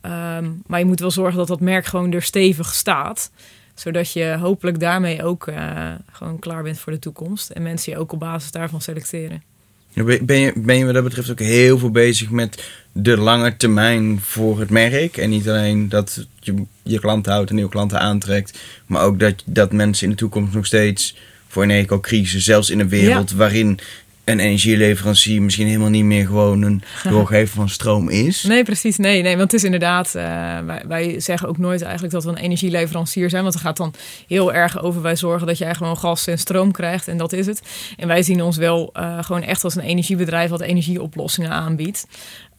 Ja. Um, maar je moet wel zorgen dat dat merk gewoon er stevig staat zodat je hopelijk daarmee ook uh, gewoon klaar bent voor de toekomst. En mensen je ook op basis daarvan selecteren. Ben je, ben je wat dat betreft ook heel veel bezig met de lange termijn voor het merk? En niet alleen dat je je klanten houdt en nieuwe klanten aantrekt, maar ook dat, dat mensen in de toekomst nog steeds voor een eco-crisis, zelfs in een wereld ja. waarin een energieleverancier misschien helemaal niet meer gewoon een doorgever van stroom is. Nee, precies. Nee, nee want het is inderdaad, uh, wij, wij, zeggen ook nooit eigenlijk dat we een energieleverancier zijn. Want het gaat dan heel erg over wij zorgen dat jij gewoon gas en stroom krijgt en dat is het. En wij zien ons wel uh, gewoon echt als een energiebedrijf wat energieoplossingen aanbiedt.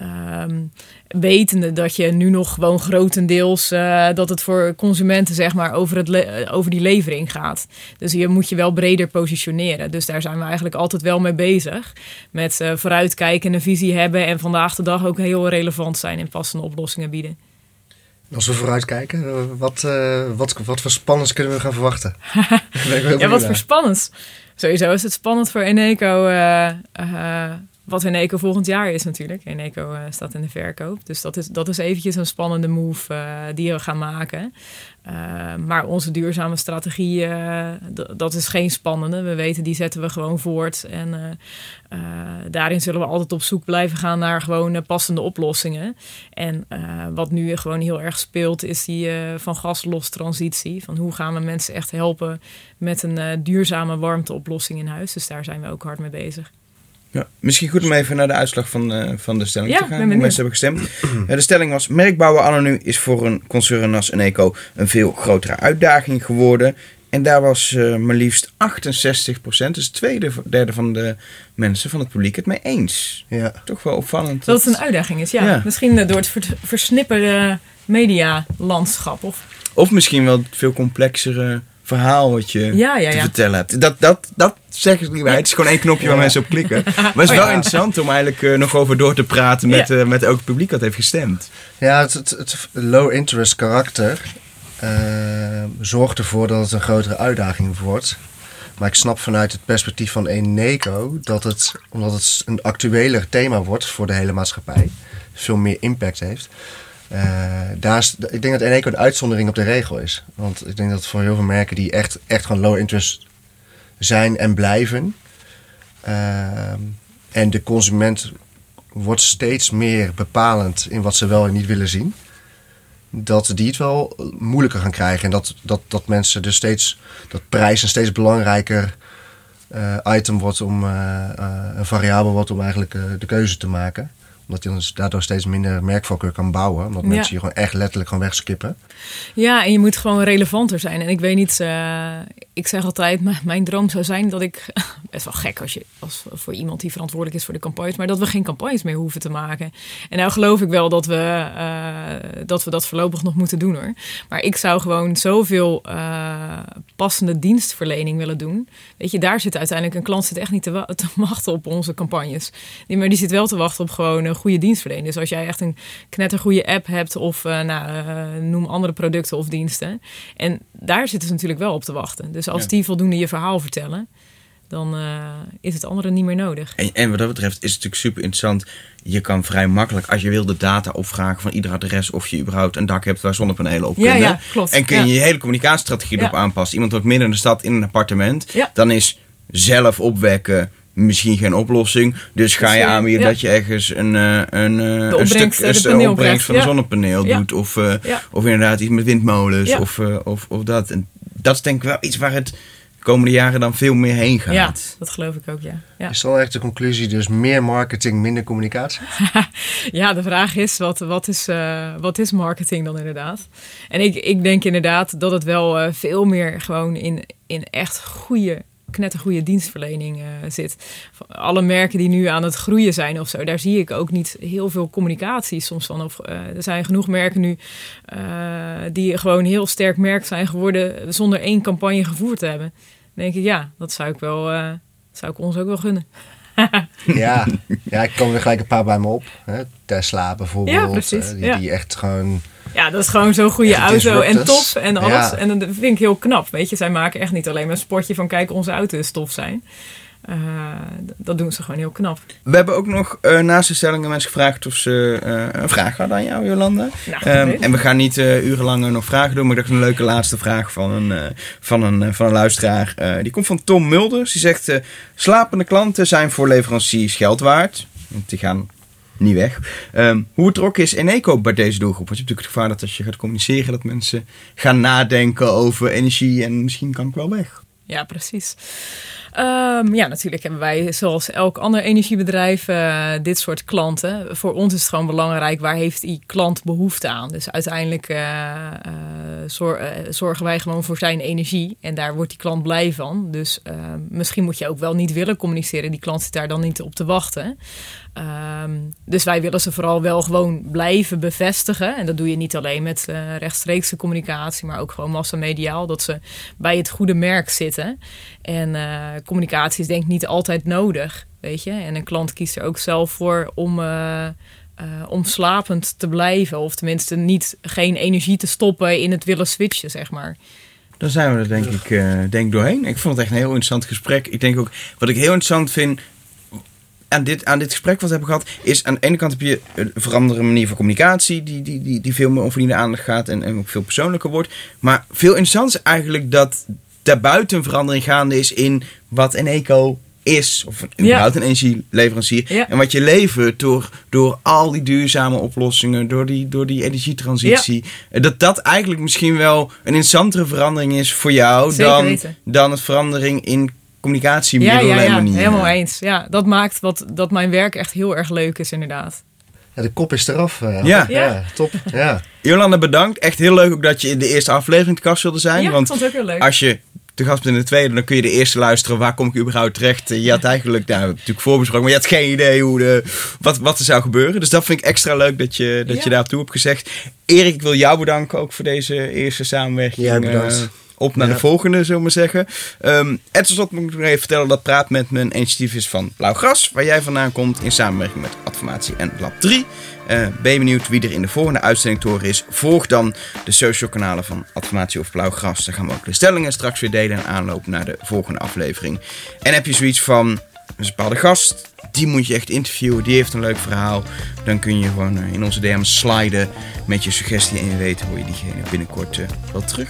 Um, wetende dat je nu nog gewoon grotendeels uh, dat het voor consumenten zeg maar over, het over die levering gaat. Dus je moet je wel breder positioneren. Dus daar zijn we eigenlijk altijd wel mee bezig. Met uh, vooruitkijken, een visie hebben en vandaag de dag ook heel relevant zijn in passende oplossingen bieden. Als we vooruitkijken, wat, uh, wat, wat voor spannends kunnen we gaan verwachten? ja, wat voor spannends? Sowieso is het spannend voor Eneco wat Eneco volgend jaar is natuurlijk. Eneco uh, staat in de verkoop. Dus dat is, dat is eventjes een spannende move uh, die we gaan maken. Uh, maar onze duurzame strategie, dat is geen spannende. We weten, die zetten we gewoon voort. En daarin zullen we altijd op zoek blijven gaan naar gewoon passende oplossingen. En wat nu gewoon heel erg speelt, is die van gaslos transitie. Van hoe gaan we mensen echt helpen met een duurzame warmteoplossing in huis. Dus daar zijn we ook hard mee bezig. Ja, misschien goed om even naar de uitslag van, uh, van de stelling ja, te gaan. Hoe mensen hebben gestemd. Uh, de stelling was: merkbouwen nu is voor een concern als Eneco een veel grotere uitdaging geworden. En daar was uh, maar liefst 68% dus twee derde van de mensen van het publiek het mee eens. Ja. Toch wel opvallend. Dat, het een uitdaging is, ja. ja. Misschien door het versnipperde medialandschap. Of... of misschien wel veel complexere verhaal wat je ja, ja, te vertellen hebt. Dat, dat, dat zeggen ze niet bij. Het is gewoon één knopje waar mensen op klikken. Maar het is Oh, wel interessant om eigenlijk uh, nog over door te praten met, uh, met ook het publiek dat heeft gestemd. Ja, het, het, het low interest karakter uh, zorgt ervoor dat het een grotere uitdaging wordt. Maar ik snap vanuit het perspectief van Eneco dat het, omdat het een actueler thema wordt voor de hele maatschappij, veel meer impact heeft. Uh, daar ik denk dat Eneco de uitzondering op de regel is. Want ik denk dat voor heel veel merken die echt, echt gewoon low interest zijn en blijven. Uh, en de consument wordt steeds meer bepalend in wat ze wel en niet willen zien. Dat die het wel moeilijker gaan krijgen. En dat, dat, dat mensen dus steeds, dat prijs een steeds belangrijker uh, item wordt om, een variabel wordt om eigenlijk de keuze te maken Omdat je dan daardoor steeds minder merkvalkeur kan bouwen. Omdat Ja. mensen je gewoon echt letterlijk gewoon wegskippen. Ja, en je moet gewoon relevanter zijn. En ik weet niet, eh, ik zeg altijd, mijn droom zou zijn dat ik, best wel gek als je, als voor iemand die verantwoordelijk is voor de campagnes, maar dat we geen campagnes meer hoeven te maken. En nou geloof ik wel dat we, eh, dat we dat voorlopig nog moeten doen hoor. Maar ik zou gewoon zoveel eh, passende dienstverlening willen doen. Weet je, daar zit uiteindelijk een klant zit echt niet te, wa- te wachten op onze campagnes. Die, maar die zit wel te wachten op gewoon een goede dienstverlening. Dus als jij echt een knettergoede app hebt of eh, nou, noem andere producten of diensten. En daar zitten ze natuurlijk wel op te wachten. Dus als Ja. die voldoende je verhaal vertellen, dan eh, is het andere niet meer nodig. En, en wat dat betreft is het natuurlijk super interessant. Je kan vrij makkelijk, als je wil, de data opvragen van ieder adres. of je überhaupt een dak hebt waar zonnepanelen op Ja, kunnen. ja, klopt. En kun je Ja. je hele communicatiestrategie Ja. erop aanpassen. Iemand wordt midden in de stad in een appartement. Ja. Dan is zelf opwekken misschien geen oplossing. Dus ga je Dus, aanbieden ja. dat je ergens een, eh, een, eh, een stuk een opbrengst van een zonnepaneel Ja. doet. Of, Ja. of inderdaad iets met windmolens. Ja. Of, of, of dat. En dat is denk ik wel iets waar het de komende jaren dan veel meer heen gaat. Ja, dat geloof ik ook, ja. ja. Is dan echt de conclusie dus meer marketing, minder communicatie? Ja, de vraag is, wat, wat, is, eh, wat is marketing dan inderdaad? En ik, ik denk inderdaad dat het wel eh, veel meer gewoon in, in echt goede, knettergoede dienstverlening eh, zit. Alle merken die nu aan het groeien zijn of zo, daar zie ik ook niet heel veel communicatie soms van. Of, eh, er zijn genoeg merken nu eh, die gewoon heel sterk merk zijn geworden zonder één campagne gevoerd te hebben. Dan denk ik, ja, dat zou ik wel, zou ik ons ook wel gunnen. Ja, ja, ik kom er gelijk een paar bij me op. Hè? Tesla bijvoorbeeld. Ja, precies, die, ja. die echt gewoon... Ja, dat is gewoon zo'n goede auto en top en alles. Ja. En dat vind ik heel knap. Weet je, zij maken echt niet alleen maar een spotje van kijk, onze auto is tof zijn. Eh, dat doen ze gewoon heel knap. We hebben ook nog eh, naast de stellingen mensen gevraagd of ze eh, een vraag hadden aan jou, Jolanda. Nou, Ehm, en we gaan niet urenlang nog vragen doen, maar ik dacht een leuke laatste vraag van een, van een, van een luisteraar. Die komt van Tom Mulders. Die zegt: Slapende klanten zijn voor leveranciers geld waard. Want die gaan niet weg. Ehm, hoe betrokken is Eneco bij deze doelgroep? Want je hebt natuurlijk het gevaar dat als je gaat communiceren, dat mensen gaan nadenken over energie en misschien kan ik wel weg. Ja, precies. Ehm, ja, natuurlijk hebben wij, zoals elk ander energiebedrijf, eh, dit soort klanten. Voor ons is het gewoon belangrijk, waar heeft die klant behoefte aan? Dus uiteindelijk eh, eh, zor- zorgen wij gewoon voor zijn energie. En daar wordt die klant blij van. Dus eh, misschien moet je ook wel niet willen communiceren. Die klant zit daar dan niet op te wachten. Ehm, dus wij willen ze vooral wel gewoon blijven bevestigen. En dat doe je niet alleen met eh, rechtstreekse communicatie, maar ook gewoon massamediaal. Dat ze bij het goede merk zitten. En eh, communicatie is denk ik niet altijd nodig, weet je. En een klant kiest er ook zelf voor om, eh, eh, om slapend te blijven. Of tenminste niet, geen energie te stoppen in het willen switchen, zeg maar. Dan zijn we er denk ik eh, denk ik doorheen. Ik vond het echt een heel interessant gesprek. Ik denk ook, wat ik heel interessant vind aan dit, aan dit gesprek wat we hebben gehad, is aan de ene kant heb je een veranderde manier van communicatie, die, die, die, die veel meer onverdiende aandacht gaat en, en ook veel persoonlijker wordt. Maar veel interessant is eigenlijk dat daarbuiten een verandering gaande is in wat een eco is, of een, überhaupt een energieleverancier. Ja. En wat je levert door, door al die duurzame oplossingen, door die, door die energietransitie. Eh, Dat dat eigenlijk misschien wel een interessantere verandering is voor jou Zeker dan, weten. dan het verandering in Ja, communicatiemiddelen ja, en ja, manieren. helemaal eens. Ja, dat maakt wat, dat mijn werk echt heel erg leuk is, inderdaad. Ja, de kop is eraf. eh. Ja. ja, top. Ja. Jolanda, bedankt. Echt heel leuk ook dat je in de eerste aflevering te gast wilde zijn. ja, ik want vond het ook heel leuk. als je te gast bent in de tweede, dan kun je de eerste luisteren. Waar kom ik überhaupt terecht? Je had eigenlijk, nou, natuurlijk voorbesproken, maar je had geen idee hoe de, wat, wat er zou gebeuren. Dus dat vind ik extra leuk dat je, dat Ja. je daartoe hebt gezegd. Erik, ik wil jou bedanken ook voor deze eerste samenwerking. Jij bedankt. Op naar Ja. de volgende, zullen we maar zeggen. Ehm en tot slot moet ik nog even vertellen dat Praat met me een initiatief is van Blauw Gras. Waar jij vandaan komt in samenwerking met Adformatie en Lab 3. Eh, ben je benieuwd wie er in de volgende uitzending te horen is? Volg dan de social kanalen van Adformatie of Blauw Gras. Dan gaan we ook de stellingen straks weer delen en aanloop naar de volgende aflevering. En heb je zoiets van een bepaalde gast, die moet je echt interviewen, die heeft een leuk verhaal. Dan kun je gewoon eh, in onze DM's sliden met je suggestie en je weet hoe je diegene binnenkort eh, wel terug.